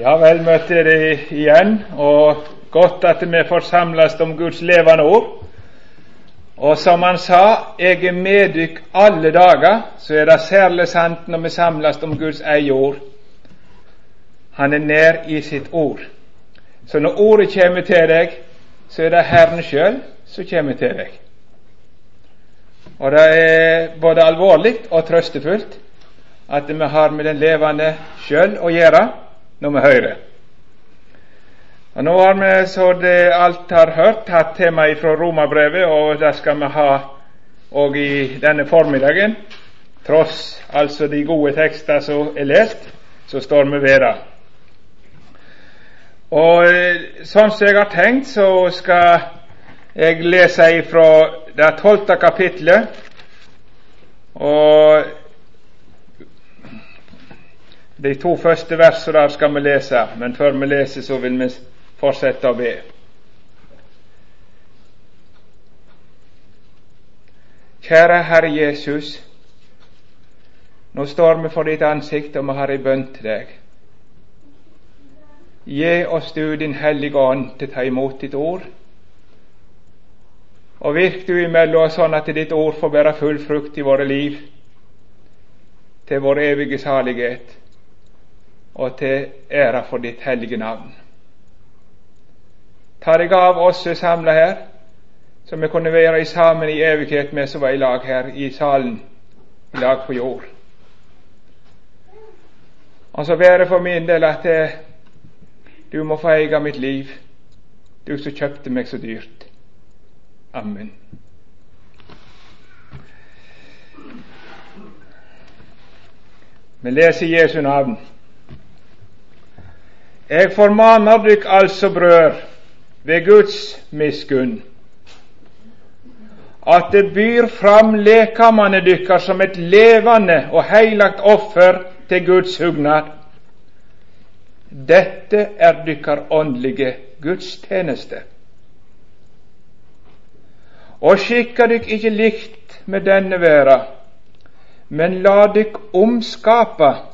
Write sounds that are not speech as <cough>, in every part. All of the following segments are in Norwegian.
Ja, vel møtte dere igjen, og godt at vi får samles om Guds levende ord. Og som han sa, jeg er med dykk alle dager, så er det særlig sant når vi samles om Guds eget ord. Han er nær i sitt ord. Så når ordet kommer til deg, så er det Herren sjøl som kommer til deg. Og det er både alvorlig og trøstefullt at vi har med den levende sjøl å gjøre når vi hører. Og Nå har vi, så det alt har hørt, hatt tema fra Romabrevet, og det skal vi ha òg i denne formiddagen. Tross altså de gode tekster som er lest, så står vi ved det. Og sånn som jeg har tenkt, så skal jeg lese fra det tolvte kapitlet. Og de to første versene der skal vi lese, men før vi leser, så vil vi fortsette å be. Kjære Herre Jesus, nå står vi for ditt ansikt, og vi har ei bønn til deg. Gi oss du Din Hellige Ånd til å ta imot ditt ord. Og virk du imellom oss sånn at ditt ord får bære full frukt i våre liv, til vår evige salighet og til ære for ditt hellige navn. Ta deg av oss som er samla her, så vi kunne være sammen i evighet med som var i lag her i salen, i lag på jord. Og så være for min del at du må få eie mitt liv, du som kjøpte meg så dyrt. Amen. Vi leser Jesu navn. Jeg formaner dykk altså, brød, ved Guds miskunn, at det byr fram lekamene dykkar som et levende og heilagt offer til Guds hugnad. Dette er dykkar åndelige gudstjeneste. Og skikka dykk ikke likt med denne verda, men la dykk omskapa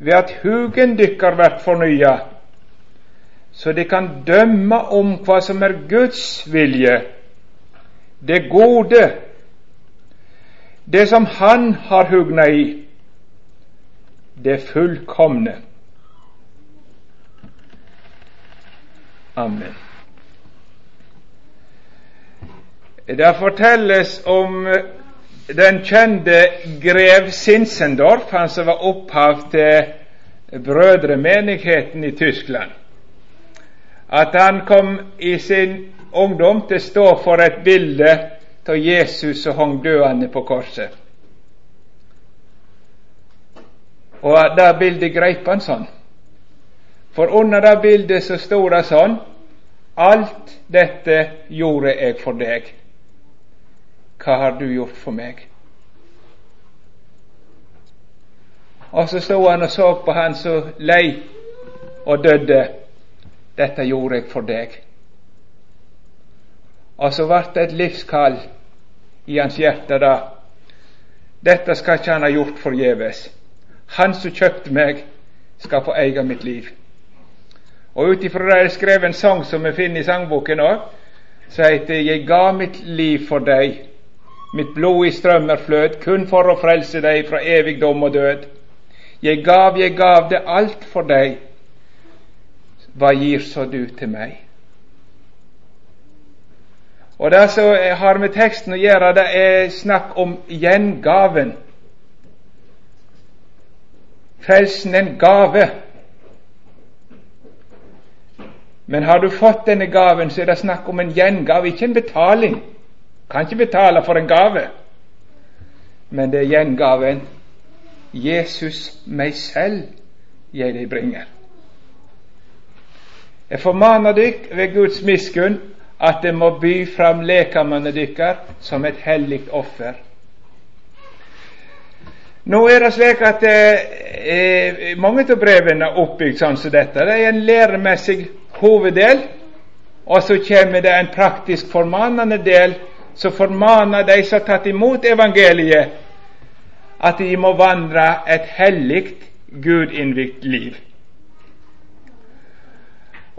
ved at hugen dykkar vert fornya, så de kan dømme om hva som er Guds vilje, det gode, det som Han har hugna i, det fullkomne. Amen. Det fortelles om den kjente grev Sinsendorf, han som var opphav til brødremenigheten i Tyskland, at han kom i sin ungdom til å stå for et bilde av Jesus som hang døende på korset. Og det bildet greip han sånn. For under det bildet så sto det sånn Alt dette gjorde jeg for deg. Hva har du gjort for meg? Og så sto han og så på han som lei og døde. Dette gjorde jeg for deg. Og så ble det et livskall i hans hjerte da. Dette skal ikke han ha gjort forgjeves. Han som kjøpte meg, skal få eie mitt liv. Og ut ifra det er skrevet en sang som vi finner i sangboken òg, som heter 'Jeg ga mitt liv for deg'. Mitt blod i strømmer fløt, kun for å frelse deg fra evig dom og død. Jeg gav, jeg gav det alt for deg. Hva gir så du til meg? Og Det som har med teksten å gjøre, det er snakk om gjengaven. Frelsen en gave. Men har du fått denne gaven, så er det snakk om en gjengave, ikke en betaling. Kan ikke betale for en gave, men det er gjengaven. Jesus, meg selv, jeg deg bringer. Jeg formaner dykk ved Guds miskunn at det må by fram lekamene dykkar som et hellig offer. Nå er det slik at eh, mange av brevene er oppbygd sånn som dette. Det er en læremessig hoveddel, og så kommer det en praktisk formanende del så formaner de som har tatt imot evangeliet, at de må vandre et hellig, gudinnvikt liv.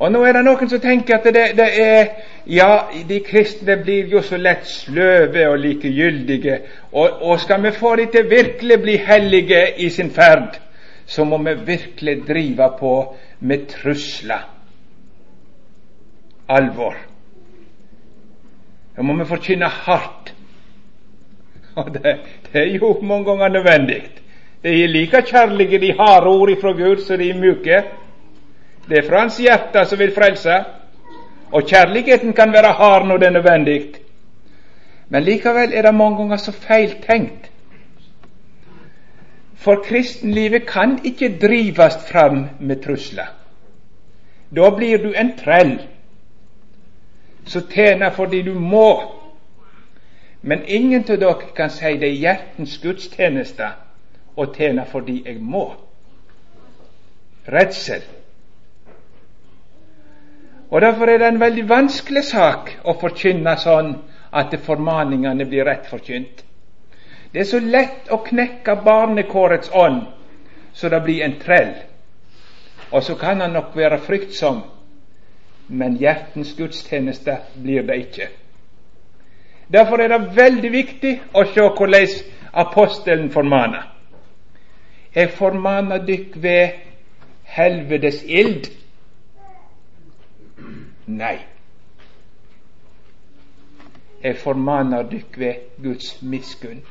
Og nå er det noen som tenker at det, det, er Ja, de kristne blir jo så lett sløve og likegyldige. Og, og skal vi få de til virkelig bli hellige i sin ferd, så må vi virkelig drive på med trusler. Alvor. Da må vi forkynne hardt. Og det, det er jo mange ganger nødvendig. Det er like kjærlige de harde ord fra Gud som de mjuke. Det er fra Hans hjerte som vil frelse. Og kjærligheten kan være hard når det er nødvendig. Men likevel er det mange ganger så feiltenkt. For kristenlivet kan ikke drives fram med trusler. Da blir du en trell som tjener fordi du må. Men ingen av dere kan si det er hjertens gudstjeneste å tjene fordi jeg må. Redsel. Og Derfor er det en veldig vanskelig sak å forkynne sånn at formaningene blir rett forkynt. Det er så lett å knekke barnekårets ånd så det blir en trell. Og så kan han nok være fryktsom, men hjertens gudstjeneste blir det ikke. Derfor er det veldig viktig å se hvordan apostelen formaner. Jeg formaner dykk ved helvetes ild Nei. Jeg formaner dykk ved Guds miskunn.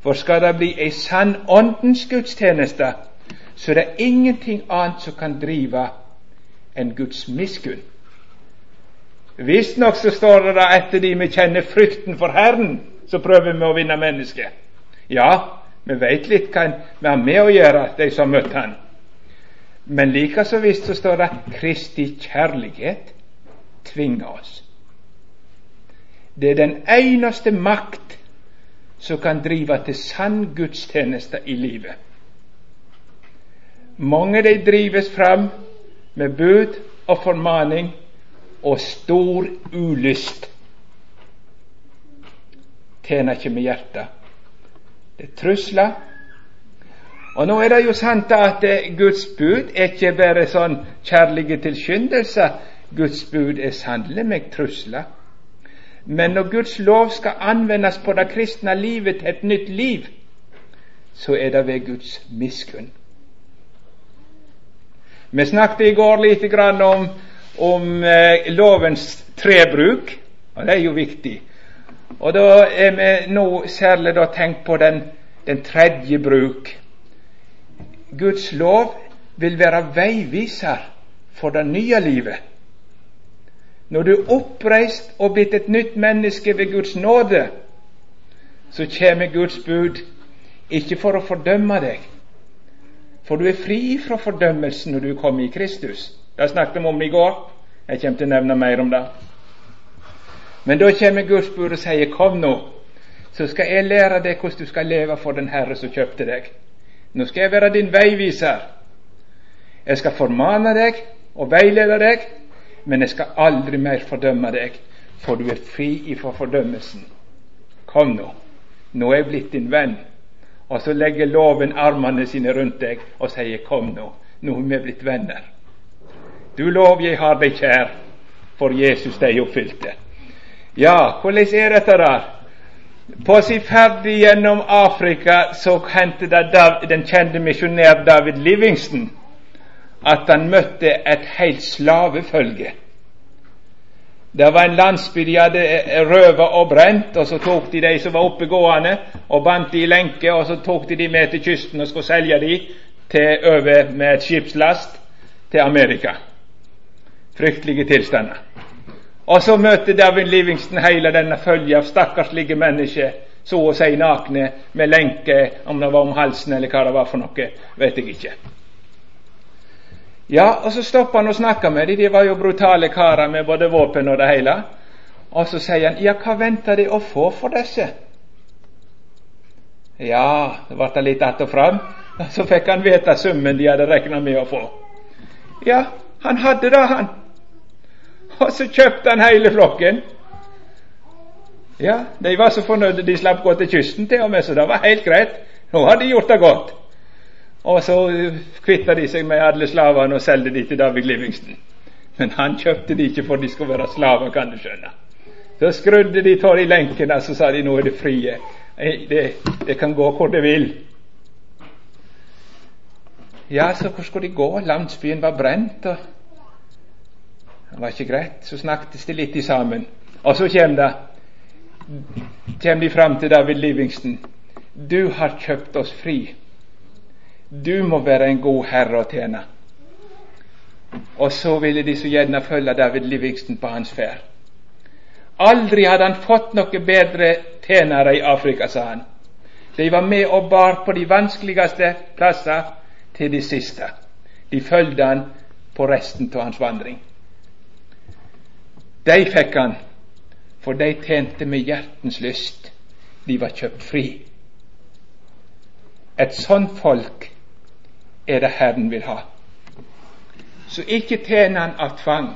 For skal det bli ei sann åndens gudstjeneste, så er det ingenting annet som kan drive enn Guds miskunn. Visstnok så står det da etter de vi kjenner frykten for Herren, så prøver vi å vinne mennesket. Ja, vi veit litt hva vi har med å gjøre, de som har møtt Han. Men like så visst så står det Kristi kjærlighet tvinger oss. Det er den eneste makt som kan drive til sann gudstjeneste i livet. Mange de drives fram med bud og formaning og stor ulyst. Tjener ikke med hjertet. Det er trusler, og nå er det jo sant at eh, Guds bud er ikke bare sånn kjærlige tilskyndelser. Guds bud er sannelig meg trusler. Men når Guds lov skal anvendes på det kristne livet til et nytt liv, så er det ved Guds miskunn. Vi snakket i går lite grann om, om eh, lovens trebruk, og det er jo viktig. Og da er vi nå særlig da tenkt på den, den tredje bruk. Guds lov vil være veiviser for det nye livet. Når du er oppreist og blitt et nytt menneske ved Guds nåde, så kommer Guds bud ikke for å fordømme deg, for du er fri fra fordømmelsen når du er kommet i Kristus. Det snakket vi om i går. Jeg kommer til å nevne mer om det. Men da kommer Guds bud og sier, 'Kom nå, så skal jeg lære deg hvordan du skal leve for den Herre som kjøpte deg.' Nå skal jeg være din veiviser. Jeg skal formane deg og veilede deg, men jeg skal aldri mer fordømme deg, for du er fri ifra fordømmelsen. Kom nå, nå er jeg blitt din venn. Og så legger loven armene sine rundt deg og sier, kom nå, nå er vi blitt venner. Du lov, jeg har deg kjær, for Jesus deg oppfylte. Ja, hvordan er dette der? På sin ferd gjennom Afrika så hendte det den kjente misjonær David Livingston at han møtte et helt slavefølge. Det var en landsby de hadde røva og brent, og så tok de de som var oppegående, og bandt de i lenke, og så tok de de med til kysten og skulle selge de til over med et skipslast til Amerika. Fryktelige tilstander. Og så møter David Livingston hele denne følge av stakkarslige mennesker, så å si nakne, med lenke, om det var om halsen eller hva det var for noe, vet jeg ikke. Ja, og så stopper han og snakker med dem, de var jo brutale karer med både våpen og det hele. Og så sier han, ja, hva venter de å få for disse? Ja, det ble litt att og fram, og <laughs> så fikk han vite summen de hadde regna med å få. Ja, han hadde det, han. Og så kjøpte han hele flokken. Ja, De var så fornøyde de slapp gå til kysten til og med, så det var helt greit. Nå hadde de gjort det godt. Og så kvitta de seg med alle slavene og solgte de til David Livingston. Men han kjøpte de ikke for de skulle være slaver, kan du skjønne. Så skrudde de av de lenkene, så sa de nå er det frie. Det, det kan gå hvor det vil. Ja, så hvor skulle de gå? Landsbyen var brent, og det var ikke greit. Så snakkes de litt sammen. Og så kommer de fram til David Livingston. Du har kjøpt oss fri. Du må være en god herre å tjene. Og så ville de så gjerne følge David Livingston på hans ferd. Aldri hadde han fått noe bedre tjenere i Afrika, sa han. De var med og bar på de vanskeligste plasser til de siste. De fulgte han på resten av hans vandring. De fikk han, for de tjente med hjertens lyst. De var kjøpt fri. Et sånt folk er det Herren vil ha. Så ikke tjener han av tvang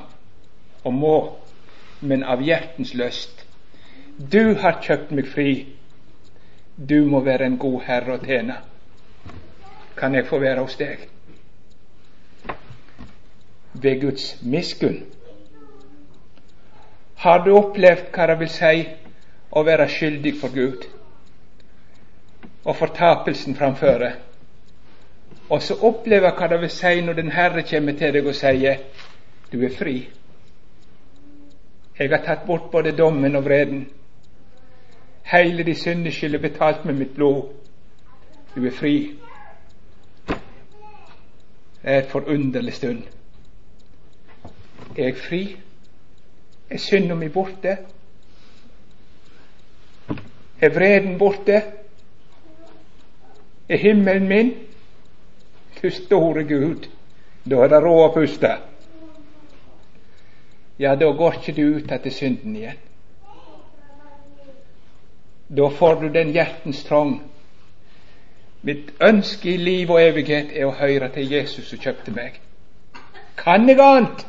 og må, men av hjertens lyst. Du har kjøpt meg fri. Du må være en god herre å tjene. Kan jeg få være hos deg? Ved Guds miskunn. Har du opplevd hva det vil si å være skyldig for Gud, og fortapelsen framføre? Og så oppleve hva det vil si når den Herre kommer til deg og sier du er fri. Jeg har tatt bort både dommen og vreden. Hele de syndeskyld er betalt med mitt blod. Du er fri. Det er et forunderlig stund. Er jeg fri? Er synda mi borte? Er vreden borte? Er himmelen min? Du store Gud, da er det råd å puste. Ja, da går ikke du ut etter synden igjen. Da får du den hjertens trong. Mitt ønske i liv og evighet er å høre til Jesus som kjøpte meg. Kan jeg annet?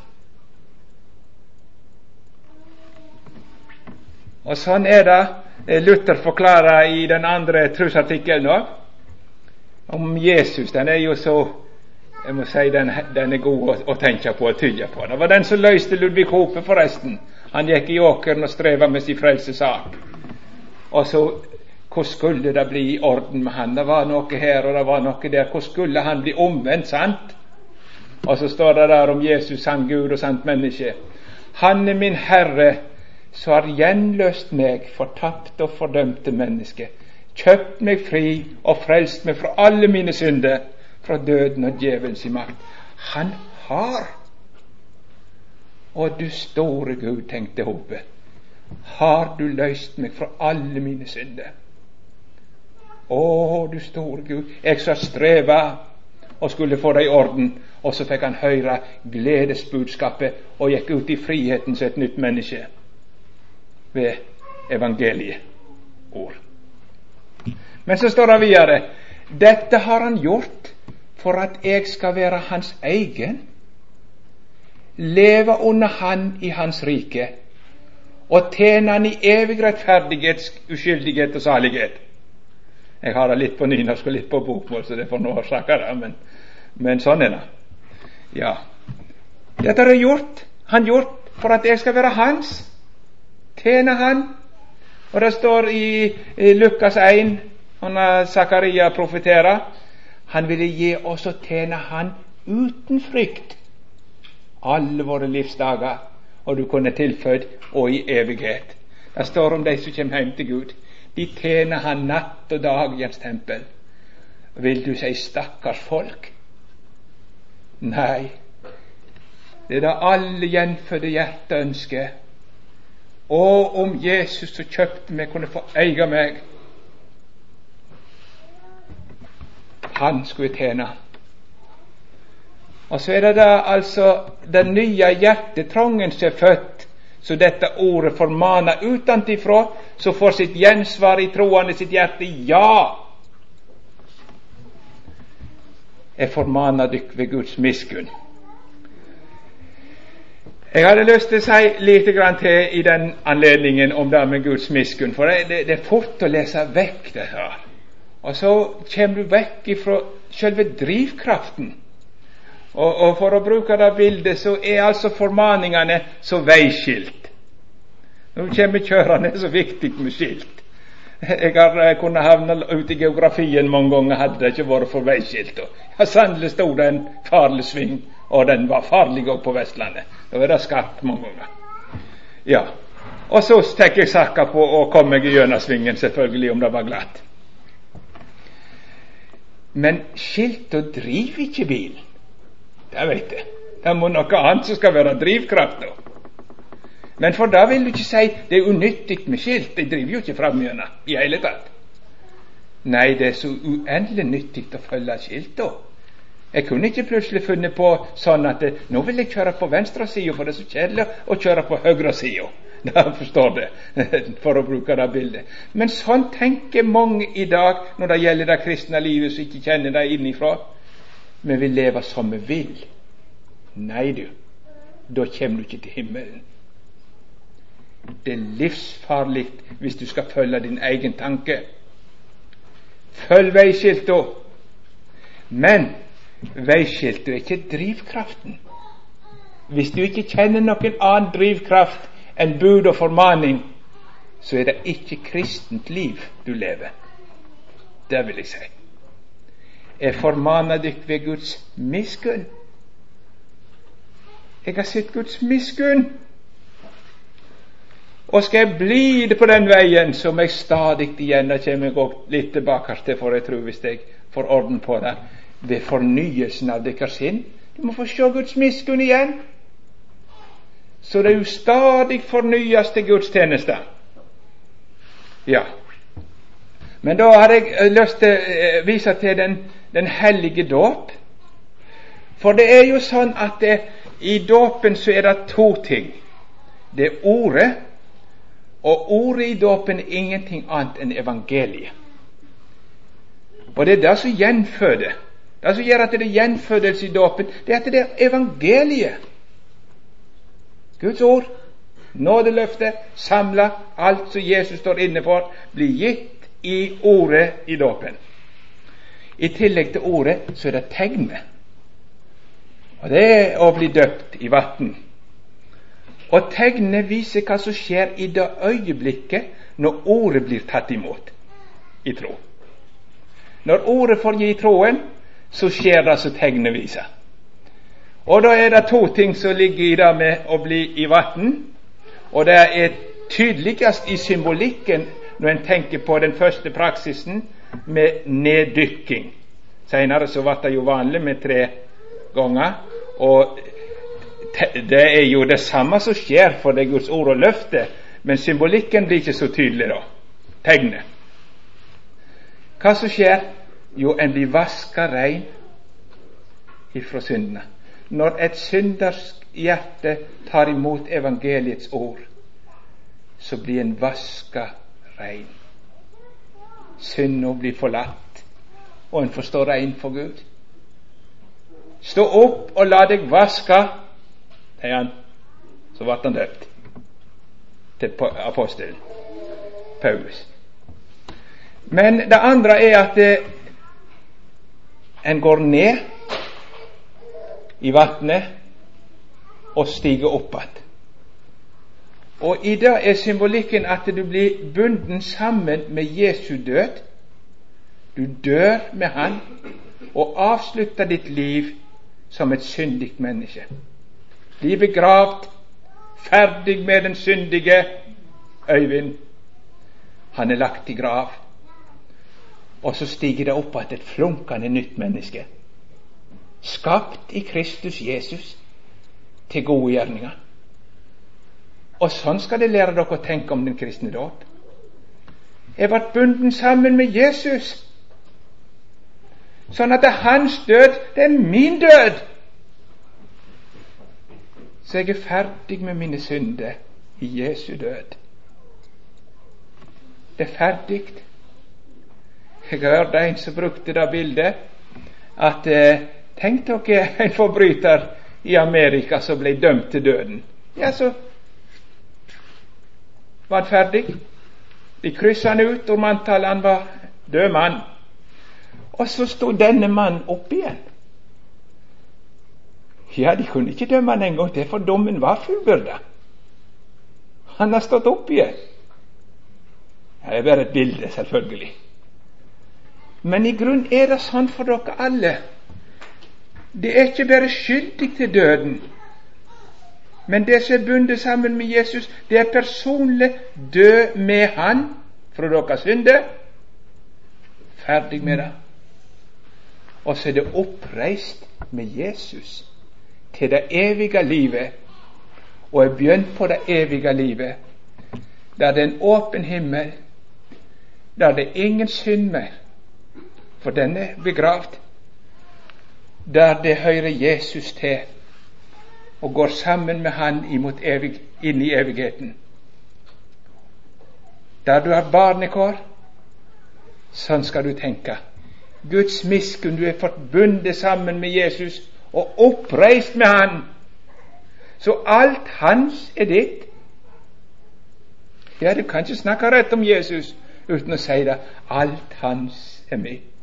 Og sånn er det Luther forklarer i den andre trosartikkelen òg om Jesus. Den er jo så jeg må si den, den er god å, å, tenke på og tygge på. Det var den som løste Ludvig Hope, forresten. Han gikk i åkeren og streva med sin frelsesak. Og så Hvor skulle det bli i orden med han? Det var noe her og det var noe der. Hvor skulle han bli omvendt, sant? Og så står det der om Jesus, sann Gud og sant menneske. Han er min Herre, som har gjenløst meg, fortapt og fordømte menneske kjøpt meg fri og frelst meg fra alle mine synder, fra døden og djevelens makt. Han har. Å, du store Gud, tenkte Håpe, har du løst meg fra alle mine synder? Å, du store Gud, jeg som streva og skulle få det i orden, og så fikk han høre gledesbudskapet og gikk ut i friheten som et nytt menneske ved evangeliet ord. Men så står det videre dette har han gjort for at jeg skal være hans egen, leve under han i hans rike og tjene han i evig rettferdighet, uskyldighet og salighet. Jeg har det litt på nynorsk og litt på bokmål, så det får nå årsaker men, men sånn er det. Ja. Dette har han gjort for at jeg skal være hans, tjene han. Og det står i, i Lukas 1 når Zakaria profeterer. Han ville gi oss å tjene Han uten frykt alle våre livsdager, og du kunne tilføyd og i evighet. Det står om de som kommer hjem til Gud. De tjener Han natt og dag i Hans tempel. Vil du si stakkars folk? Nei, det er det alle gjenfødte hjerter ønsker. Og om Jesus som kjøpte meg, kunne få eie meg, han skulle tjene. Og så er det da altså den nye hjertetrangen som er født, så dette ordet formaner utenfra, så får sitt gjensvar i troende sitt hjerte ja. Jeg formaner dykk ved Guds miskunn. Jeg hadde lyst til å si litt til i den anledningen om det med Guds miskunn, for det, det, det er fort å lese vekk det her. Og så kommer du vekk ifra selve drivkraften. Og, og, for å bruke det bildet, så er altså formaningene så veiskilt. Du kommer kjørende, så viktig med skilt. Jeg har eh, kunnet havne ute i geografien mange ganger hadde det ikke vært for veiskilt. Ja, sannelig sto det en farlig sving, og den var farlig òg på Vestlandet. Da var det skarpt mange ganger. Ja, og så tar jeg sakka på å komme meg gjennom svingen, selvfølgelig, om det var glatt. Men skilta driver ikke bilen. Det veit jeg. Det må noe annet som skal være drivkrafta. Men for da vil du ikke si det er unyttig med skilt. De driver jo ikke framgjennom i hele tatt. Nei, det er så uendelig nyttig å følge skilta. Jeg kunne ikke plutselig funnet på sånn at nå vil jeg kjøre på venstresida, for det er så kjedelig å kjøre på høyresida. <laughs> Da forstår det, <laughs> for å bruke det bildet. Men sånn tenker mange i dag når det gjelder det kristne livet, som ikke kjenner det Men Vi vil leve som vi vil. Nei, du, da kommer du ikke til himmelen. Det er livsfarlig hvis du skal følge din egen tanke. Følg veiskilta. Men veiskilta er ikke drivkraften. Hvis du ikke kjenner noen annen drivkraft enn bud og formaning, så er det ikke kristent liv du lever. Det vil jeg si. Jeg formaner dykk ved Guds miskunn. Jeg har sett Guds miskunn. Og skal jeg bli det på den veien, så må jeg stadig igjen Det kommer jeg litt tilbake til, for jeg tror hvis jeg får orden på det, ved fornyelsen av deres sinn. Du må få se Guds miskunn igjen så det jo stadig fornyes til gudstjeneste. Ja. Men da har jeg eh, lyst til å eh, vise til den, den hellige dåp. For det er jo sånn at det, i dåpen så er det to ting. Det er Ordet, og ordet i dåpen er ingenting annet enn evangeliet. Og det er det som gjenføder. Det som gjør at det er gjenfødelse i dåpen, det er at det er evangeliet. Guds ord, nådeløftet, samla, alt som Jesus står inne for, blir gitt i ordet i dåpen. I tillegg til ordet så er det tegnet. Og det er å bli døpt i vann. Og tegnet viser hva som skjer i det øyeblikket når ordet blir tatt imot i tro. Når ordet får gi troen, så skjer det som tegnet viser. Og da er det to ting som ligger i det med å bli i vann. Og det er tydeligst i symbolikken når en tenker på den første praksisen med neddykking. Senere så ble det jo vanlig med tre ganger. Og det er jo det samme som skjer for det er Guds ord og løfte, men symbolikken blir ikke så tydelig da. Tegnet. Hva som skjer? Jo, en blir vaska rein ifra syndene når et syndersk hjerte tar imot evangeliets ord, så blir en vaska rein. Synda blir forlatt, og en får stå rein for Gud. Stå opp og la deg vaske, sier han. Så ble han døpt til apostelen Paulus. Men det andre er at eh, en går ned i vannet og stiger opp igjen. Og i det er symbolikken at du blir bunden sammen med Jesu død. Du dør med Han og avslutter ditt liv som et syndig menneske. Blir begravd, ferdig med den syndige Øyvind. Han er lagt i grav. Og så stiger det opp igjen et flunkende nytt menneske skapt i Kristus Jesus til gode gjerninger. Og sånn skal de lære dere å tenke om den kristne dåp. Jeg ble bunden sammen med Jesus, sånn at det er hans død, det er min død. Så jeg er ferdig med mine synder i Jesu død. Det er ferdig. Jeg hørte en som brukte det bildet, at eh, Tenk dere en forbryter i Amerika som ble dømt til døden. Ja, så var han ferdig. De kryssa han ut om antallet han var død mann. Og så sto denne mannen opp igjen. Ja, de kunne ikke dømme han en gang til, for dommen var fullbyrda. Han har stått opp igjen. Det er bare et bilde, selvfølgelig. Men i grunn er det sånn for dere alle. Det er ikke bare skyldig til døden, men det som er bundet sammen med Jesus, det er personlig død med Han fra deres synder. Ferdig med det. Og så er det oppreist med Jesus til det evige livet, og er begynt på det evige livet, der det er en åpen himmel, der det er ingen synd mer, for den er begravd, der det hører Jesus til og går sammen med Han evig, inn i evigheten. Der du har barnekår, sånn skal du tenke. Guds miskunn, du er forbundet sammen med Jesus og oppreist med Han. Så alt hans er ditt. Ja, du kan ikke snakke rett om Jesus uten å si det. Alt hans er mitt.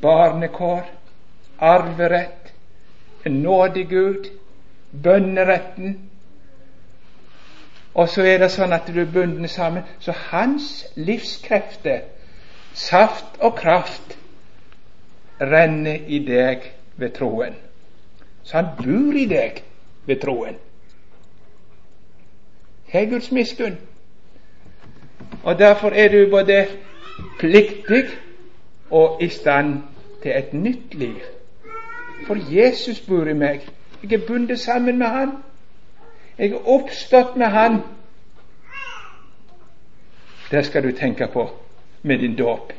Barnekår, arverett, en nådig Gud, bønneretten. Og så er det sånn at du er bundet sammen. Så hans livskrefter, saft og kraft, renner i deg ved troen. Så han bor i deg ved troen. Det er Guds miskunn. Og derfor er du både pliktig og i stand til et nytt liv. For Jesus bor i meg. Jeg er bundet sammen med Han. Jeg er oppstått med Han. Det skal du tenke på med din dåp.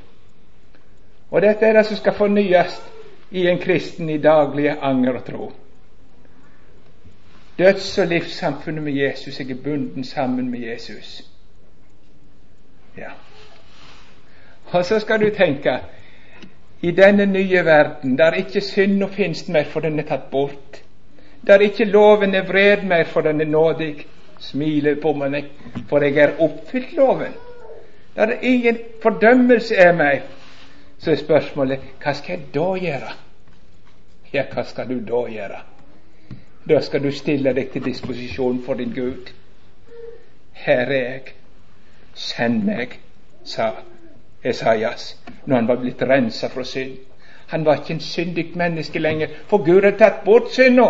Og dette er det som skal fornyes i en kristen i daglige anger og tro. Døds- og livssamfunnet med Jesus. Jeg er bunden sammen med Jesus. Ja. Og så skal du tenke i denne nye verden, der ikke synd finst mer, for den er tatt bort. Der ikke loven er vred mer, for den er nådig. Smiler på meg, for jeg er oppfylt loven. Der ingen fordømmelse er mer, så er spørsmålet hva skal jeg da gjøre? Ja, hva skal du da gjøre? Da skal du stille deg til disposisjon for din Gud. Her er jeg, send meg, sa Esaias når han var blitt rensa fra synd. Han var ikke en syndig menneske lenger, for Gud hadde tatt bort synda.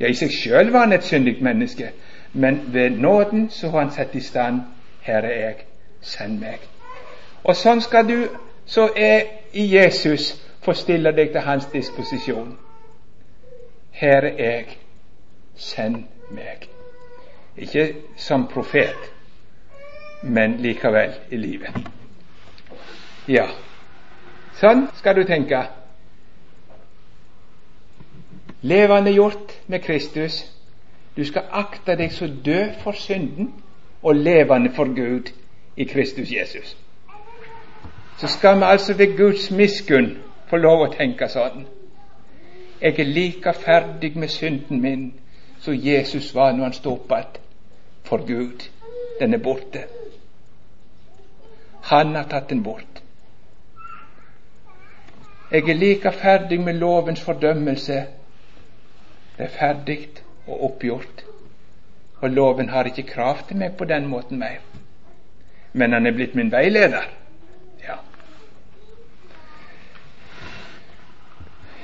Ja, i seg sjøl var han et syndig menneske, men ved nåden så har han satt i stand Her er jeg, send meg. Og sånn skal du så er i Jesus få stille deg til hans disposisjon. Her er jeg, send meg. Ikke som profet, men likevel i livet. Ja, sånn skal du tenke. Levende gjort med Kristus. Du skal akte deg så død for synden og levende for Gud i Kristus Jesus så skal vi altså ved Guds miskunn få lov å tenke sånn. Jeg er like ferdig med synden min som Jesus var når han stoppet for Gud. Den er borte. Han har tatt den bort. Jeg er like ferdig med lovens fordømmelse. Det er ferdig og oppgjort. Og loven har ikke krav til meg på den måten mer. Men han er blitt min veileder. Ja,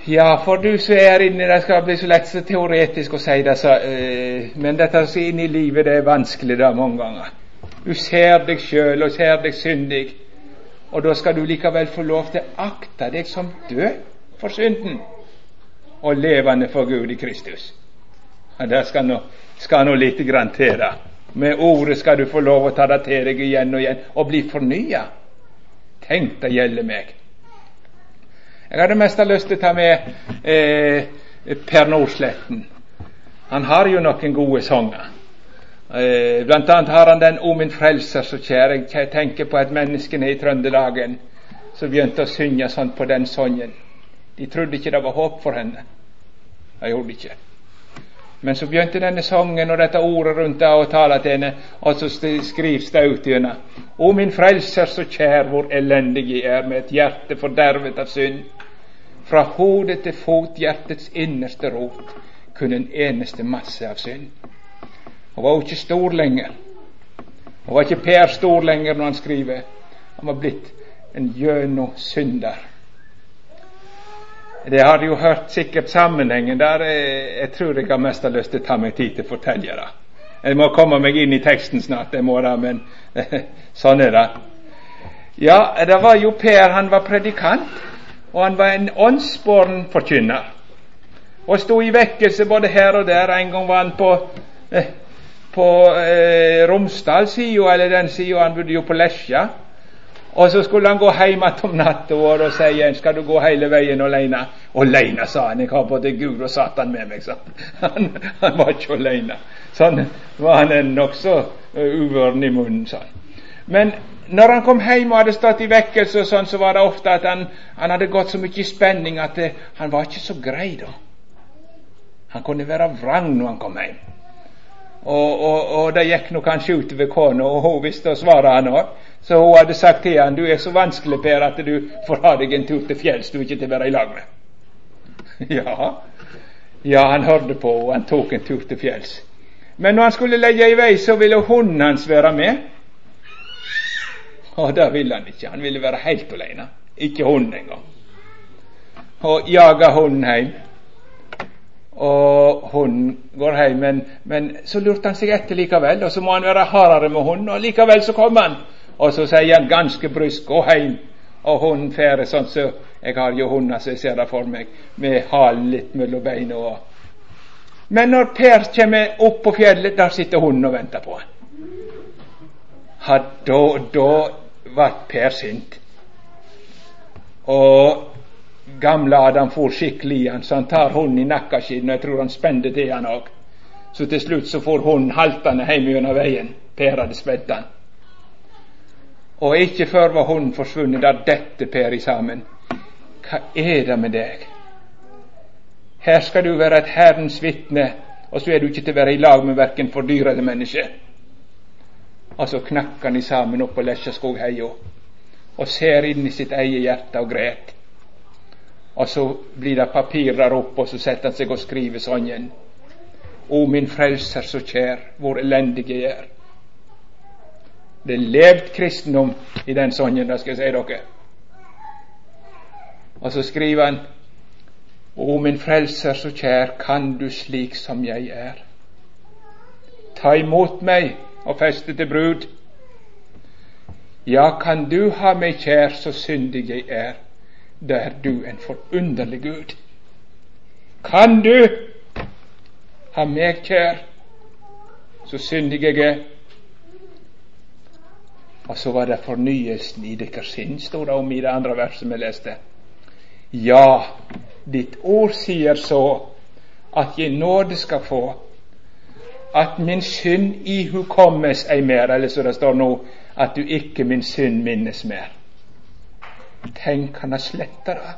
ja for du som er inni det, skal bli så lett så teoretisk å si det, så, øh, men dette er inni livet, det er vanskelig da mange ganger. Du ser deg sjøl og ser deg syndig, og da skal du likevel få lov til å akte deg som død for synden og levende for Gud i Kristus. Og det skal nå, skal nå grann til, da. Med ordet skal du få lov å ta det til deg igjen og igjen og bli fornya. Tenk, det gjelder meg. Jeg hadde mest lyst til å ta med eh, Per Nordsletten. Han har jo noen gode sanger. Eh, blant annet har han den 'O min frelser så kjær'. Jeg tenker på et menneske nede i Trøndelagen som begynte å synge sånn på den sangen. De trodde ikke det var håp for henne. De gjorde ikke. Men så begynte denne sangen og dette ordet rundt det å tale til henne, og så skrives det ut i henne. O min frelser, så kjær hvor elendig jeg er, med et hjerte fordervet av synd. Fra hodet til fot, hjertets innerste rot, kun en eneste masse av synd. Hun var jo ikke stor lenger. Han var ikke Per stor lenger når han skriver. Han var blitt en gjennomsynder. Det har jo hørt sikkert sammenhengen der. Jeg tror jeg har mest lyst til å ta meg tid til å fortelle det. Jeg må komme meg inn i teksten snart, jeg må det, men <laughs> sånn er det. Ja, det var jo Per, han var predikant, og han var en åndsbåren forkynner. Og sto i vekkelse både her og der. En gang var han på, eh, på eh, Romsdal-sida, eller den sida, han bodde jo på Lesja. Og så skulle han gå hjem igjen om natta, og da sier en skal du gå hele veien alene. Alene, sa han. Jeg har både Gud og Satan med meg, sa han. <laughs> Han var ikke alene. Sånn var han en nokså uh, uvøren i munnen, sa han. Men når han kom hjem og hadde stått i vekkelse, og sånn, så var det ofte at han, han hadde gått så mye i spenning at det, han var ikke så grei da. Han kunne være vrang når han kom hjem. Og, og, og det gikk nå kanskje utover kona, og hun visste å svare han òg. Så hun hadde sagt til han, du er så vanskelig, Per, at du får ha deg en tur til fjells du ikke til å være i lag med. <laughs> ja. ja, han hørte på, og han tok en tur til fjells. Men når han skulle legge i vei, så ville hunden hans være med. Og det ville han ikke. Han ville være helt alene. Ikke hunden engang. Og jaga hunden hjem. Og hunden går hjem, men, men, så lurte han seg etter likevel. Og så må han være hardere med hunden, og likevel så kom han. Og så sier han ganske brysk 'gå hjem', og hunden færer sånn så jeg har jo hunder som jeg ser det for meg, med halen litt mellom beina. Og. Men når Per kommer opp på fjellet, der sitter hunden og venter på han. Ja, da, da ble Per sint. Og gamle Adam får skikkelig i så han tar hånden i nakkeskinnet, og jeg tror han spente til han òg. Så til slutt så får hånden haltende hjem gjennom veien. Per hadde spent han. Og ikke før var hånden forsvunnet, da dette Per i sammen. Hva er det med deg? Her skal du være et Herrens vitne, og så er du ikke til å være i lag med verken for eller menneske. Og så knakk han i sammen opp på Lesjaskogheia og ser inn i sitt eget hjerte og gret. Og så blir det papir der oppe, og så setter han seg og skriver sangen. O min frelser så kjær, hvor elendig jeg er. Det er levd kristendom i den sangen, det skal jeg si dere. Og så skriver han O min frelser så kjær, kan du slik som jeg er. Ta imot meg og feste til brud. Ja, kan du ha meg kjær, så syndig jeg er. Da er du en forunderlig Gud. Kan du ha meg kjær, så syndig jeg. Og så var det fornyelsen i deres sinn, sto det om i det andre verset vi leste. Ja, ditt ord sier så at jeg nåde skal få, at min synd ihukommes ei mer, eller så det står nå, at du ikke min synd minnes mer. Tenk, han har sletta det.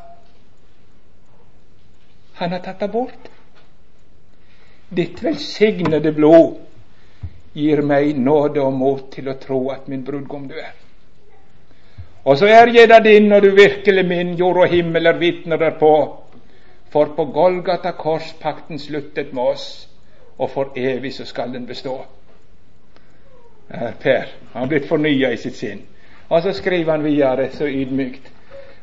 Han har tatt det bort. Ditt velsignede blod gir meg nåde og mot til å tro at min brudgom du er. Og så er jeg da din, og du virkelig min, jord og himmel er vitner derpå. For på Golgata kors pakten sluttet med oss, og for evig så skal den bestå. Er per. Han har blitt fornya i sitt sinn. Og så skriver han videre så ydmykt.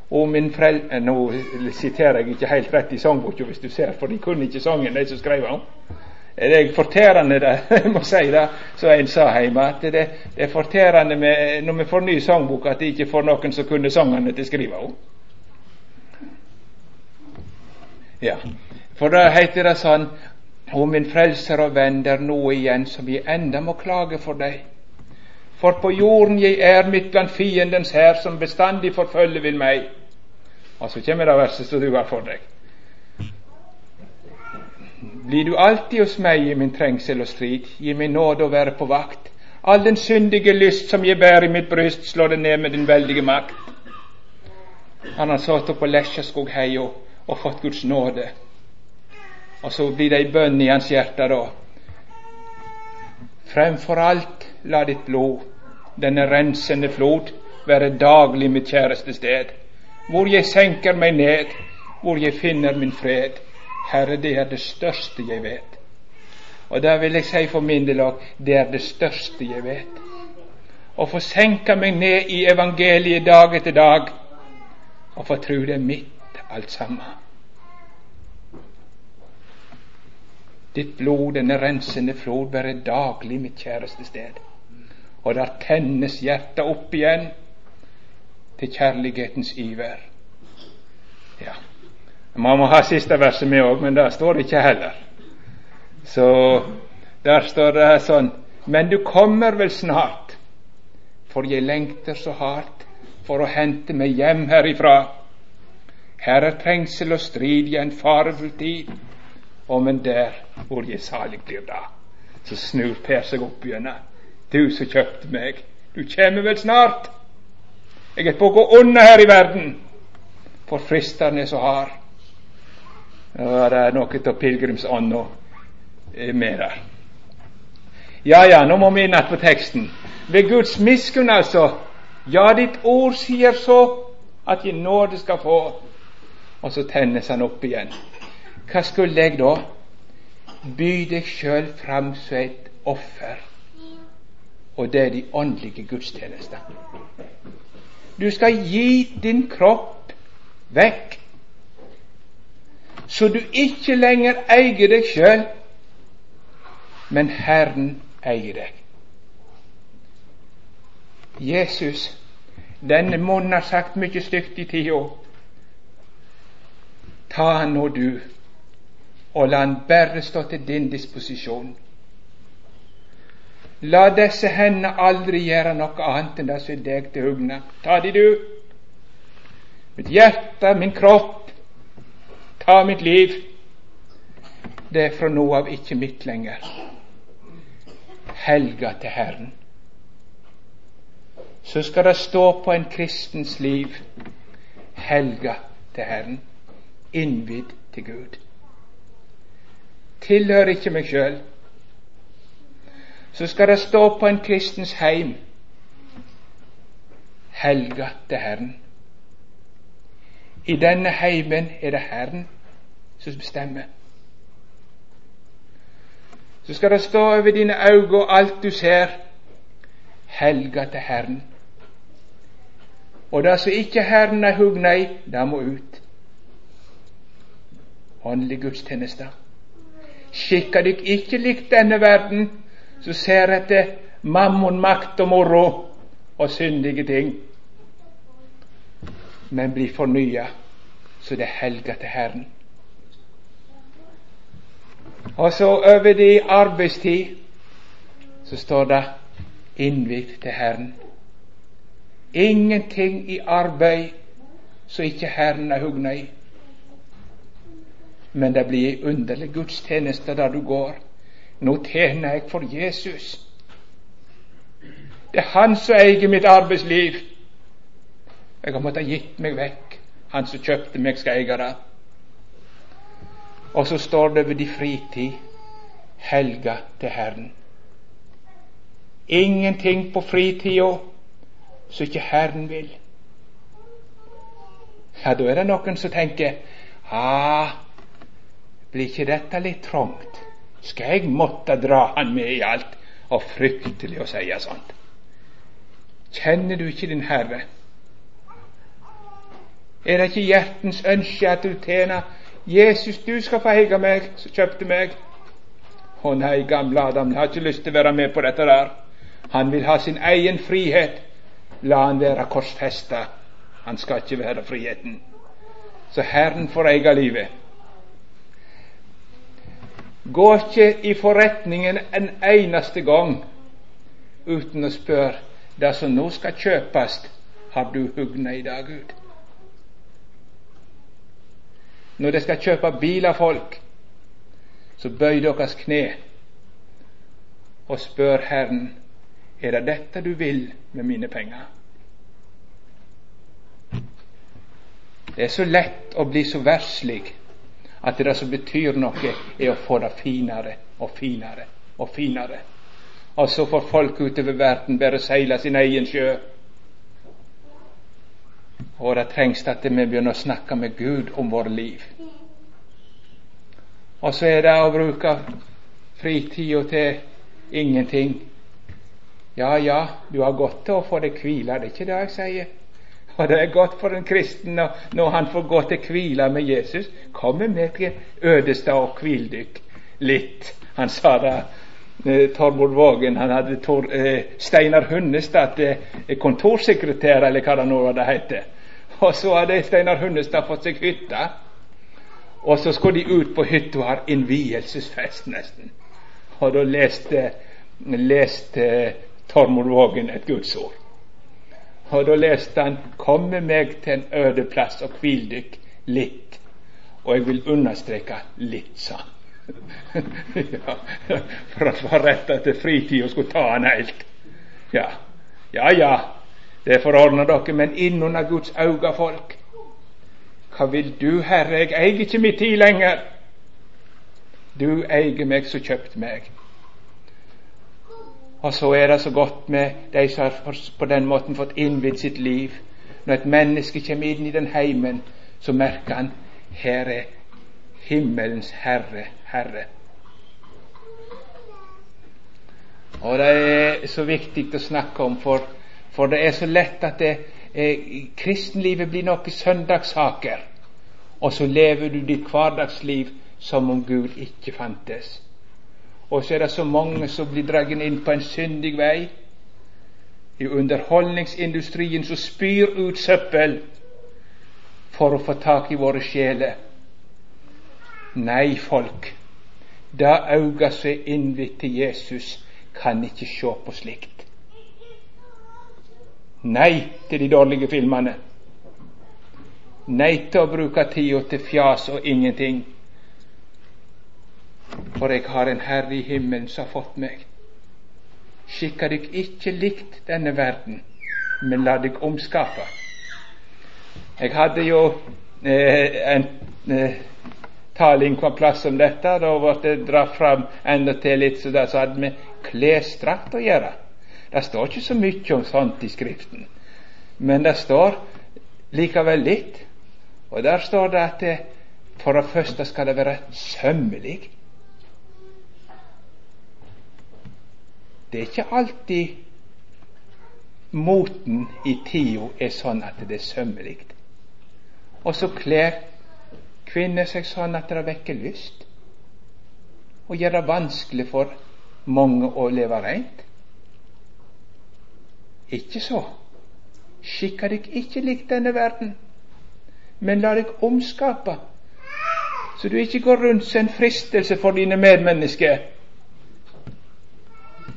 Og min frel... Eh, nå siterer jeg ikke helt rett i sangboka, hvis du ser, for de kunne ikke sangen, de som skrev den. Det er forterende, det, <laughs> jeg må si det, som en sa hjemme, at det, er forterende med, når vi får ny sangbok, at de ikke får noen som kunne sangene til å skrive om. Ja, for da heter det sånn Å, min frelser og venn, det er noe igjen som jeg enda må klage for deg. For på jorden jeg er midt blant fiendens hær, som bestandig forfølger vil meg. Og så kommer det verset som du har for deg blir du alltid hos meg i min trengsel og strid, gi meg nåde å være på vakt. All den syndige lyst som jeg bærer i mitt bryst, slår det ned med din veldige makt. Han har satt opp på Lesjaskogheia og fått Guds nåde. Og så blir det ei bønn i hans hjerte da. Fremfor alt la ditt blod, denne rensende flod, være daglig mitt kjæreste sted, hvor jeg senker meg ned, hvor jeg finner min fred. Herre, det er det største jeg vet. Og da vil jeg si for min del òg det er det største jeg vet. Å få senke meg ned i evangeliet dag etter dag og få tro det er mitt alt sammen. Ditt blod, denne rensende flod, være daglig mitt kjæreste sted. Og der tennes hjertet opp igjen til kjærlighetens iver. Ja. Man må ha siste verset med òg, men det står det ikke heller. Så der står det sånn Men du kommer vel snart, for jeg lengter så hardt for å hente meg hjem herifra. Her er trengsel og strid i en farefull tid og men der hvor jeg salig blir da. Så snur Per seg opp gjennom. Du som kjøpte meg, du kjem vel snart? Jeg er på å gå unna her i verden, for fristeren er så hard. Og det er noe av pilegrimsånda med der. Ja, ja, nå må vi inn på teksten. Ved Guds miskunn, altså. Ja, ditt ord sier så at jeg nåde skal få. Og så tennes han opp igjen. Hva skulle jeg da? By deg sjøl fram som et offer. Og det er de åndelige gudstjenester. Du skal gi din kropp vekk, så du ikke lenger eier deg sjøl, men Herren eier deg. Jesus, denne munnen har sagt mye stygt i tida. Ta han nå, du, og la han bare stå til din disposisjon. La disse hendene aldri gjøre noe annet enn det som er deg til hugne. Ta de, du. Mitt hjerte, min kropp. Ta mitt liv. Det er fra nå av ikke mitt lenger. Helga til Herren. Så skal det stå på en kristens liv helga til Herren, innvidd til Gud tilhører ikke meg sjøl, så skal det stå på en kristens heim helga til Herren. I denne heimen er det Herren som bestemmer. Så skal det stå over dine øyne og alt du ser, helga til Herren. Og det som ikke Herren er hugna i, det må ut. Åndelig gudstjeneste. Skikka dykk ikke likt denne verden, som ser etter mammon, makt og moro og syndige ting, men blir fornya så det helga til Herren. Og så over det i arbeidstid så står det innvidd til Herren. Ingenting i arbeid som ikke Herren er hugna i men det blir ei underlig gudstjeneste der du går. Nå tjener jeg for Jesus. Det er Han som eier mitt arbeidsliv. Jeg har måttet gitt meg vekk. Han som kjøpte meg, skal eie det. Og så står det ved de fritid helga til Herren. Ingenting på fritida som ikke Herren vil. Ja, da er det noen som tenker ah, blir ikke dette litt trangt? Skal jeg måtte dra han med i alt? Og fryktelig å si sånt. Kjenner du ikke din Herre? Er det ikke hjertens ønske at du tjener Jesus, du skal få eie meg, som kjøpte meg? Å nei, gamle Adam, jeg har ikke lyst til å være med på dette der. Han vil ha sin egen frihet. La han være korsfesta. Han skal ikke være friheten. Så Herren får eie livet. Gå ikke i forretningen en eneste gang uten å spørre det som nå skal kjøpes, har du hugna i dag ut? Når de skal kjøpe bil av folk, så bøy deres kne og spør Herren er det dette du vil med mine penger. Det er så lett å bli så verslig at det som betyr noe, er å få det finere og finere og finere. Og så får folk utover verden bare seile sin egen sjø. Og det trengs at vi begynner å snakke med Gud om vårt liv. Og så er det å bruke fritida til ingenting. Ja, ja, du har godt til å få deg hvile, det er ikke det jeg sier. Og det er godt for en kristen når han får gå til hvile med Jesus. Kommer med til Ødestad og hvil dykk litt. Han sa det eh, Tormod Vågen han hadde Tor, eh, Steinar Hunnestad eh, kontorsekretær, eller hva det nå det heter. Og så hadde Steinar Hunnestad fått seg hytte. Og så skulle de ut på hytta og ha innvielsesfest, nesten. Og da leste, leste Tormod Vågen et gudsord. Og da leste han 'Kom med meg til en øde plass og hvil dykk litt'. Og jeg vil understreke litt, sa han. <laughs> ja, for han var rett etter fritida skulle ta han helt. Ja, ja, ja, det forordner dere, men innunder Guds auga, folk. Hva vil du, Herre, jeg eier ikke mi tid lenger. Du eier meg som kjøpt meg. Og så er det så godt med de som har på den måten fått innvidd sitt liv. Når et menneske kommer inn i den heimen, så merker han her er himmelens Herre, Herre. Og det er så viktig å snakke om, for, for det er så lett at det, eh, kristenlivet blir noe søndagssaker, og så lever du ditt hverdagsliv som om Gud ikke fantes. Og så er det så mange som blir dratt inn på en syndig vei. I underholdningsindustrien som spyr ut søppel for å få tak i våre sjeler. Nei, folk, da auga som er innvidd til Jesus, kan ikke se på slikt. Nei til de dårlige filmene. Nei til å bruke tida til fjas og ingenting. For jeg har en Herre i himmelen som har fått meg. Skikka dykk ikke likt denne verden, men la dykk omskape. Jeg hadde jo eh, en eh, taling på en plass om dette. Da ble det dra fram enda til litt så det hadde med klesdrakt å gjøre. Det står ikke så mye om sånt i Skriften, men det står likevel litt. Og der står det at det, for det første skal det være sømmelig. Det er ikke alltid moten i tida er sånn at det er sømmelig. Og så kler kvinner seg sånn at det vekker lyst, og gjør det vanskelig for mange å leve reint. Ikke så. Skikka deg ikke lik denne verden, men la deg omskape, så du ikke går rundt som en fristelse for dine medmennesker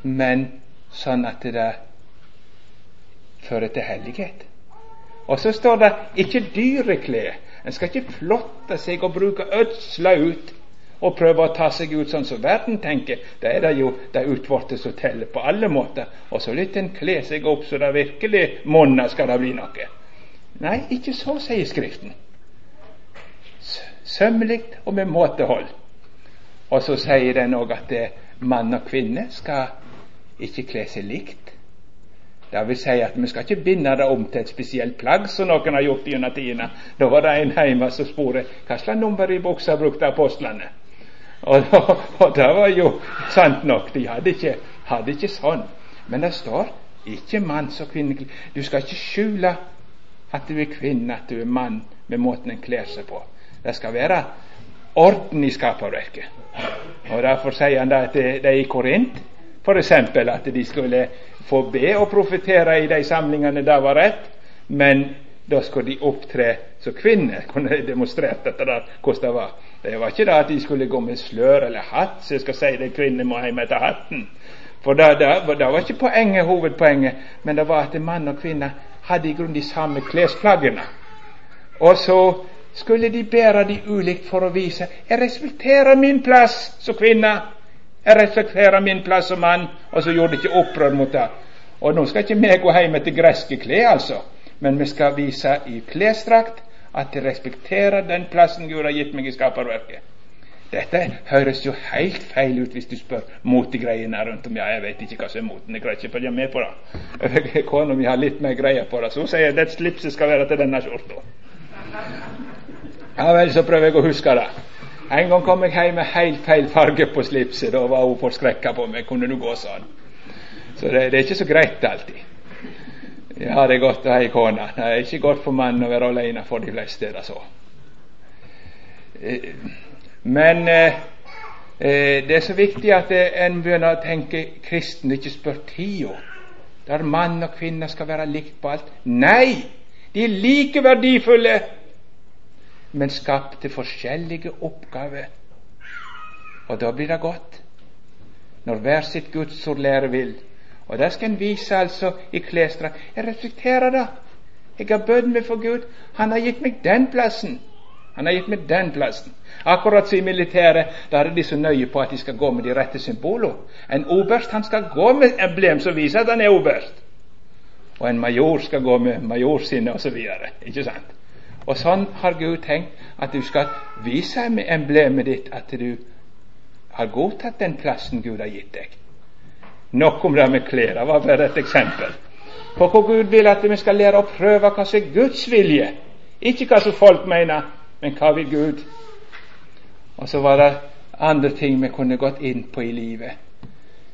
men sånn at det fører til hellighet. Og så står det ikke dyreklær. En skal ikke flotte seg og bruke ødsla ut og prøve å ta seg ut sånn som verden tenker. Da er det jo de utvortes som teller på alle måter. Og så lytter en kle seg opp så det virkelig monner skal det bli noe. Nei, ikke så, sier Skriften. Sømmelig og med måtehold. Og så sier den òg at mann og kvinne skal ikke kle seg likt. Det vil si at vi skal ikke binde det om til et spesielt plagg, som noen har gjort gjennom tidene. Da var det en hjemme som spurte hva slags nummer i buksa brukte apostlene. Og, og, det var jo sant nok, de hadde ikke, hadde ikke sånn. Men det står ikke manns- og kvinne. Du skal ikke skjule at du er kvinne, at du er mann, med måten en kler seg på. Det skal være orden i skaperverket. Og Derfor sier han da at det er i Korint F.eks. at de skulle få be og profetere i de samlingene, det var rett, men da skulle de opptre som kvinner. <laughs> Kunne de demonstrert dette der, hvordan det var. Det var ikke det at de skulle gå med slør eller hatt, så jeg skal si det kvinner må hjem etter hatten. For det, det, det var ikke poenget, hovedpoenget, men det var at mann og kvinne hadde i grunnen de samme klesplaggene. Og så skulle de bære de ulikt for å vise jeg respekterer min plass som kvinne. Jeg respekterer min plass som mann, og så gjorde de ikke opprør mot det. Og nå skal ikke vi gå hjem etter greske klær, altså, men vi skal vise i klesdrakt at jeg respekterer den plassen Gud har gitt meg i skaperverket. Dette høres jo helt feil ut hvis du spør motegreiene rundt om. Ja, jeg vet ikke hva som er moten, jeg greier ikke følge med på det. Kona mi har litt mer greie på det, så hun sier at slipset skal være til denne skjorta. Ja vel, så prøver jeg å huske det. En gang kom jeg hjem med helt feil farge på slipset. Da var hun forskrekka på meg. Kunne du gå sånn? Så det, det, er ikke så greit alltid. Ja, det er godt å ha ei kone. Det er ikke godt for mannen å være alene for de fleste. er det så. Eh, men eh, eh, det er så viktig at en begynner å tenke kristen ikke spør tida. Der mann og kvinne skal være likt på alt. Nei! De er like verdifulle men skapt til forskjellige oppgaver. Og da blir det godt, når hver sitt gudsord lærer vil. Og der skal en vise altså i klesdrakt Jeg reflekterer det. Jeg har bødd meg for Gud. Han har gitt meg den plassen. Han har gitt meg den plassen. Akkurat som i militæret, da er de så nøye på at de skal gå med de rette symbolene. En oberst han skal gå med emblem som viser at han er oberst. Og en major skal gå med majorsinne osv. Ikke sant? Og sånn har Gud tenkt at du skal vise emblemet ditt at du har godtatt den plassen Gud har gitt deg. Nok om det med klær. Var bare et eksempel på hvor Gud vil at vi skal lære å prøve hva som er Guds vilje. Ikke hva som folk mener, men hva vil Gud? Og så var det andre ting vi kunne gått inn på i livet.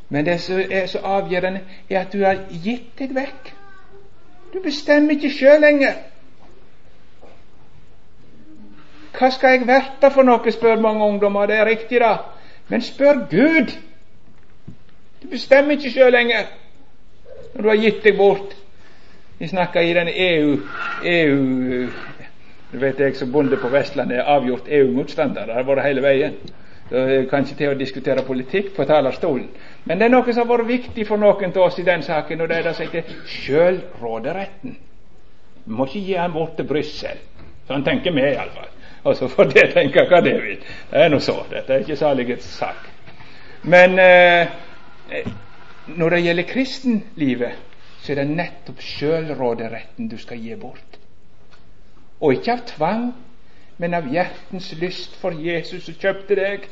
Men det som er så avgjørende, er at du har gitt deg vekk. Du bestemmer ikke sjøl lenger. Hva skal jeg verte for noe, spør mange ungdommer. Det er riktig, da. Men spør Gud. Du bestemmer ikke sjøl lenger når du har gitt deg bort. Vi snakker i den EU, EU Du vet jeg som bonde på Vestlandet er avgjort EU-motstander. Det har vært hele veien. Det kan ikke til å diskutere politikk på talerstolen. Men det er noe som har vært viktig for noen av oss i den saken, og det er det som heter sjølråderetten. Vi må ikke gi den bort til Brussel. Sånn tenker vi iallfall. Og så får det tenke hva det vil. Det er nå så. Dette er ikke saligets sak. Men eh, når det gjelder kristenlivet, så er det nettopp sjølråderetten du skal gi bort. Og ikke av tvang, men av hjertens lyst, for Jesus som kjøpte deg.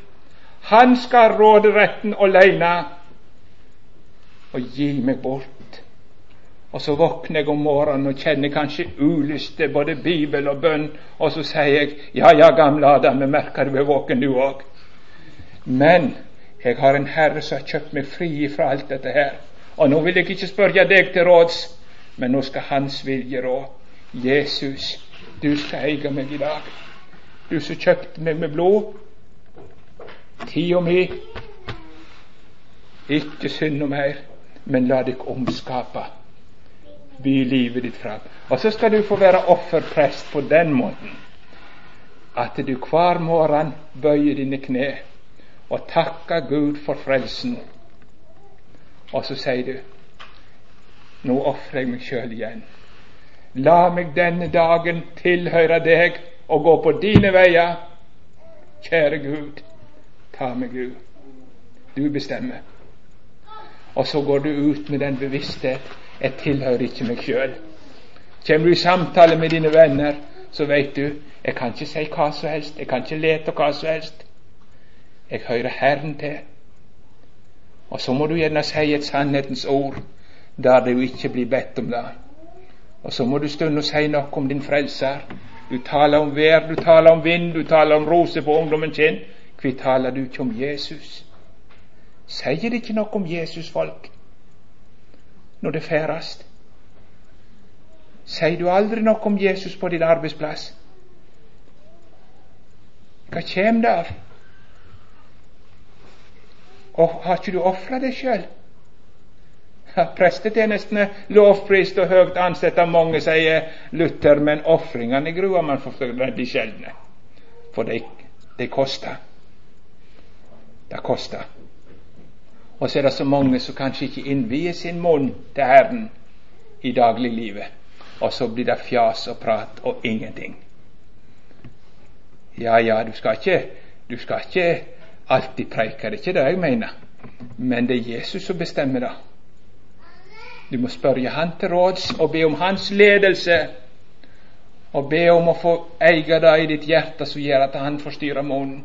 Han skal ha råderetten aleine og gi meg bort. Og så våkner jeg om morgenen og kjenner kanskje ulyst til både Bibel og bønn, og så sier jeg ja, ja, gamle Adam, jeg merker du er våken, du òg. Men jeg har en Herre som har kjøpt meg fri fra alt dette her. Og nå vil jeg ikke spørre deg til råds, men nå skal Hans vilje rå. Jesus, du skal eie meg i dag. Du som kjøpte meg med blod. Tida mi. Ikke synd noe mer, men la deg omskape by livet ditt fram. Og så skal du få være offerprest på den måten at du hver morgen bøyer dine kne og takker Gud for frelsen. Og så sier du nå ofrer jeg meg sjøl igjen. La meg denne dagen tilhøre deg og gå på dine veier. Kjære Gud, ta meg, Gud. Du bestemmer. Og så går du ut med den bevissthet jeg tilhører ikke meg sjøl. Kommer du i samtale med dine venner, så veit du jeg kan ikke si hva som helst, jeg kan ikke lete hva som helst. Jeg hører Herren til. Og så må du gjerne si et sannhetens ord der du ikke blir bedt om det. Og så må du stunde og si noe om din frelser. Du taler om vær, du taler om vind, du taler om roser på ungdommen sin. Hvorfor taler du ikke om Jesus? Sier det ikke noe om Jesus, folk? Når det færast? Sier du aldri noe om Jesus på din arbeidsplass? Hva kjem det av? Og har ikke du ofra deg sjøl? Prestetjenestene lovprist og høgt ansett av mange, sier Luther, men ofringene gruer man for veldig sjeldne. For de, de koster. Det koster. Og så er det så mange som kanskje ikke innvier sin munn til Herren i dagliglivet. Og så blir det fjas og prat og ingenting. Ja, ja, du skal ikke, du skal ikke alltid preike, det er ikke det jeg mener. Men det er Jesus som bestemmer det. Du må spørre Han til råds og be om Hans ledelse. og be om å få eie det i ditt hjerte som gjør at han forstyrrer munnen.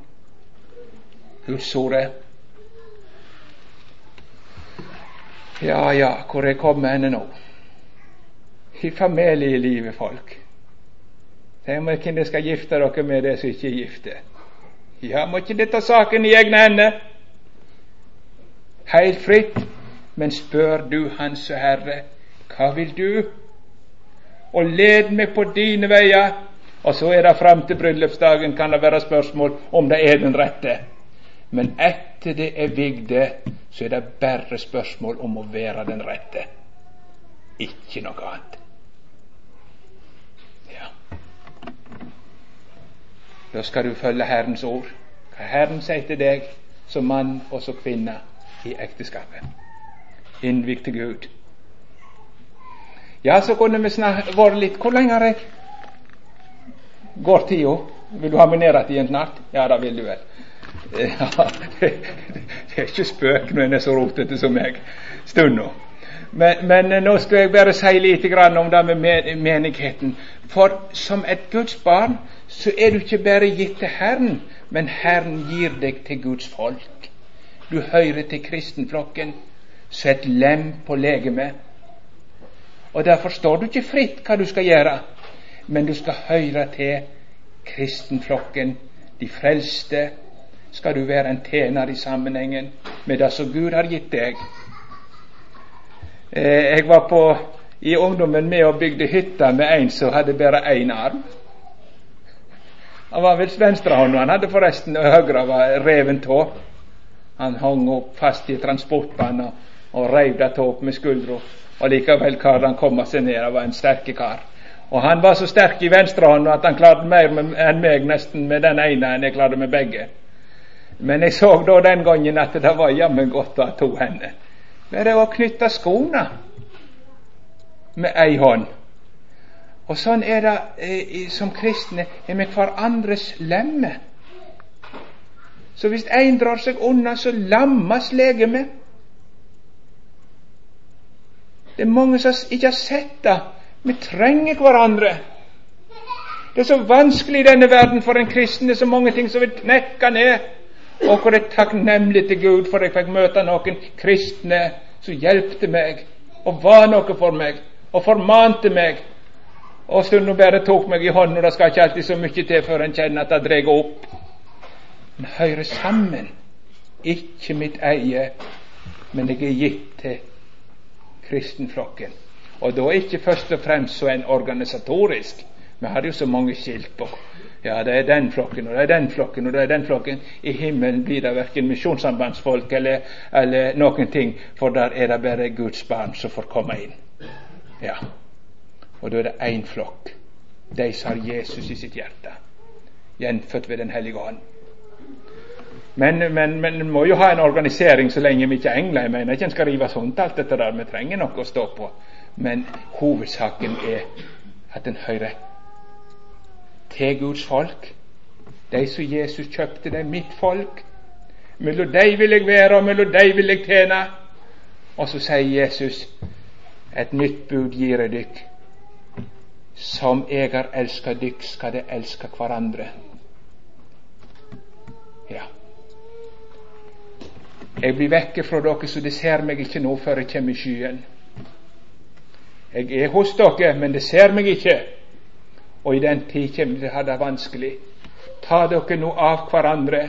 Guds ord er Ja, ja, hvor er kommet henne nå? I familielivet, folk. Tenk om hvem dere skal gifte dere med, det som ikke er gifte. Ja, må ikke dere ta saken i egne hender? Helt fritt. Men spør du Hans og Herre, hva vil du? Og led meg på dine veier. Og så er det fram til bryllupsdagen kan det være spørsmål om det er den rette. Men etter det er vigde, så er det bare spørsmål om å være den rette. Ikke noe annet. Ja. Da skal du følge Herrens ord. Hva Herren sier til deg som mann og som kvinne i ekteskapet. Innvik til Gud. Ja, så kunne vi vært litt Hvor lenge har jeg Går tida? Vil du ha meg ned igjen snart? Ja, det vil du vel. Ja, det, det er ikke spøk når en er så rotete som meg stunda. Men, men, nå skal jeg bare si litt om det med menigheten. For som et Guds barn så er du ikke bare gitt til Herren, men Herren gir deg til Guds folk. Du hører til kristenflokken som et lem på legemet. Og Derfor står du ikke fritt hva du skal gjøre, men du skal høre til kristenflokken, de frelste. Skal du være en tjener i sammenhengen med det som Gud har gitt deg. Eh, jeg var på, i ungdommen med og bygde hytta med en som hadde bare én arm. Han var vel venstrehånda, han hadde forresten høyre var reven tå. Han hang opp fast i transportbanen og, og reiv det opp med skuldra. Og likevel klarte han komme seg ned. Han var en sterke kar. Og han var så sterk i venstrehånda at han klarte mer enn meg nesten med den ene enn jeg klarte med begge. Men jeg så da den gangen at det var jammen godt å ha to hender. var å knytte skoene med ei hånd. Og sånn er det eh, som kristne er med hverandres lemme. Så hvis én drar seg unna, så lammes legemet. Det er mange som ikke har sett det. Vi trenger hverandre. Det er så vanskelig i denne verden for en kristen. Det er så mange ting som vil knekke ned. Og hvor jeg er takknemlig til Gud for jeg fikk møte noen kristne som hjelpte meg og var noe for meg og formante meg. Og stundom bare tok meg i hånden, og det skal ikke alltid så mye til før en kjenner at det drar opp. Men hører sammen. Ikke mitt eie, men jeg er gitt til kristenflokken. Og da ikke først og fremst så en organisatorisk. Vi har jo så mange skilt på. Ja, det er den flokken, og det er den flokken, og det er den flokken. I himmelen blir det verken misjonssambandsfolk eller, eller noen ting, for der er det bare Guds barn som får komme inn. Ja. Og da er det én flokk. De som har Jesus i sitt hjerte. Gjenfødt ved Den hellige ånd. Men, men, men en må jo ha en organisering så lenge vi ikke er engler. Jeg mener ikke en skal rive sånt alt dette der. Vi trenger noe å stå på. Men hovedsaken er at en hører til Guds folk. De som Jesus kjøpte, det er mitt folk. Mellom dem vil jeg være, og mellom dem vil jeg tjene. Og så sier Jesus, et nytt bud gir jeg dykk. Som jeg har elska dykk, skal de elske hverandre. Ja. Jeg blir vekke fra dere, så de ser meg ikke nå før jeg kommer i skyen. Jeg er hos dere, men de ser meg ikke. Og i den tid kommer det ha det vanskelig. Ta dere nå av hverandre,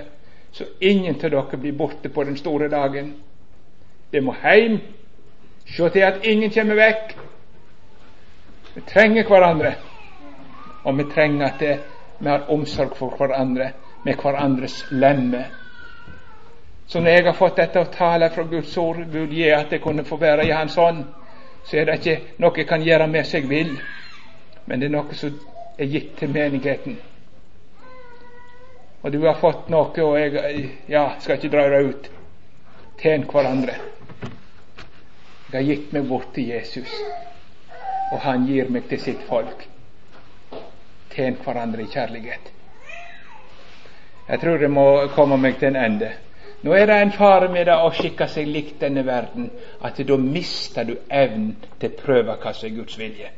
så ingen av dere blir borte på den store dagen. Dere må heim. Se til at ingen kommer vekk. Vi trenger hverandre. Og vi trenger at vi har omsorg for hverandre med hverandres lemme. Så når jeg har fått dette å tale fra Guds ord, Gud gi at jeg kunne få være i Hans ånd, så er det ikke noe jeg kan gjøre med seg vil, men det er noe som er gitt til menigheten. Og du har fått noe, og jeg ja, skal ikke dra det ut. Tjen hverandre. Jeg har gitt meg bort til Jesus, og han gir meg til sitt folk. Tjen hverandre i kjærlighet. Jeg tror det må komme meg til en ende. Nå er det en fare med det å skikke seg likt denne verden, at da mister du evnen til å prøve hva som er Guds vilje.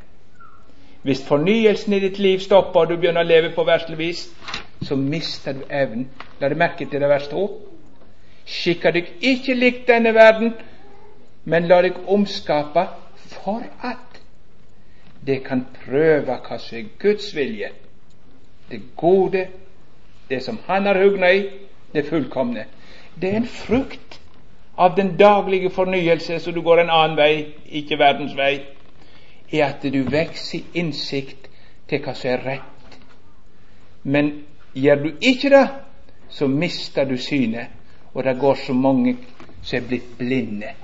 Hvis fornyelsen i ditt liv stopper, og du begynner å leve på verslig vis, så mister du evnen. La deg merke til det vers 2. Skikker deg ikke likt denne verden, men la deg omskape for at det kan prøve hva som er Guds vilje. Det gode, det som Han har hugna i, det fullkomne. Det er en frukt av den daglige fornyelse, så du går en annen vei, ikke verdens vei, er at du vokser i innsikt til hva som er rett. Men gjør du ikke det, så mister du synet, og det går så mange som er blitt blinde.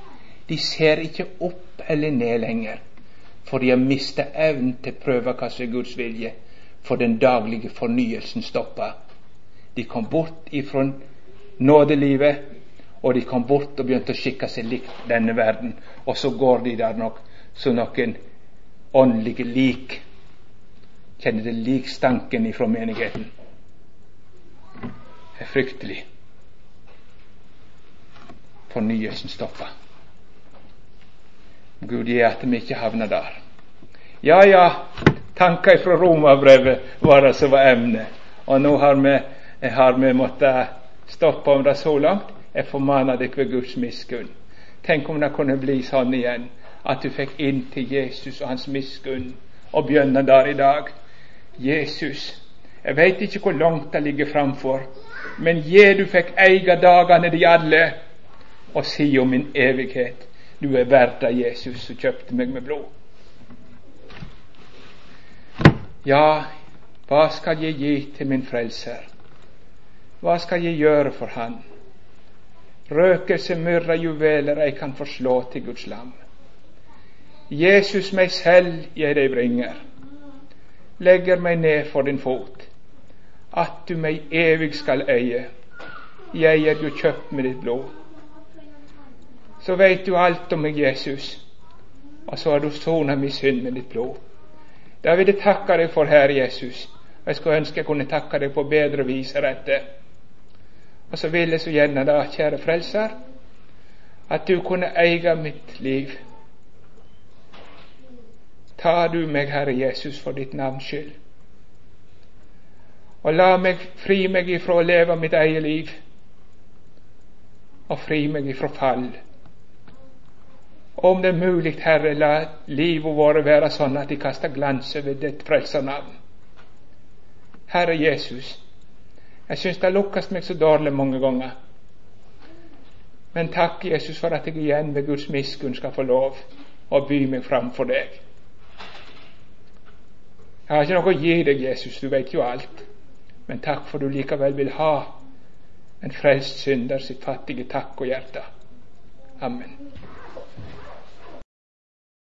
De ser ikke opp eller ned lenger, for de har mista evnen til å prøve hva som er Guds vilje, for den daglige fornyelsen stopper. De kom bort ifra nådelivet, og de kom bort og begynte å skikke seg likt denne verden. Og så går de der nok som noen åndelige lik. Kjenner det likstanken ifra menigheten. Det er fryktelig. Fornyelsen stopper. Gud gi at vi ikke havner der. Ja, ja, tanker fra Romerbrevet var det som var emnet. Og nå har vi, har vi måttet stoppe om det så langt. Jeg formaner dere ved Guds miskunn. Tenk om det kunne bli sånn igjen, at du fikk inn til Jesus og hans miskunn og begynne der i dag. Jesus, jeg veit ikke hvor langt det ligger framfor, men gi du fikk eie dagene de alle, og si om min evighet, du er verd av Jesus som kjøpte meg med blod. Ja, hva skal jeg gi til min frelser? Hva skal jeg gjøre for Han? Røkelse, myrra, juveler jeg kan forslå til Guds lam. Jesus meg selv jeg deg bringer, legger meg ned for din fot, at du meg evig skal eie. Jeg er jo kjøpt med ditt blod. Så veit du alt om meg, Jesus, og så har du sona min synd med ditt blod. Da vil jeg takke deg for, Herre Jesus. Jeg skulle ønske jeg kunne takke deg på bedre vis enn dette. Og så vil jeg så gjerne da, kjære Frelser, at du kunne eie mitt liv. Ta du meg, Herre Jesus, for ditt navns skyld. Og la meg fri meg ifra å leve mitt eget liv, og fri meg ifra fall. Om det er mulig, Herre, la livet vårt være sånn at de kaster glans over ditt frelsernavn. Herre Jesus, jeg syns det har lukkast meg så dårlig mange ganger. Men takk, Jesus, for at jeg igjen ved Guds miskunn skal få lov å by meg fram for deg. Jeg har ikke noe å gi deg, Jesus, du vet jo alt. Men takk for du likevel vil ha en frelst synder sitt fattige takk og hjerte. Amen.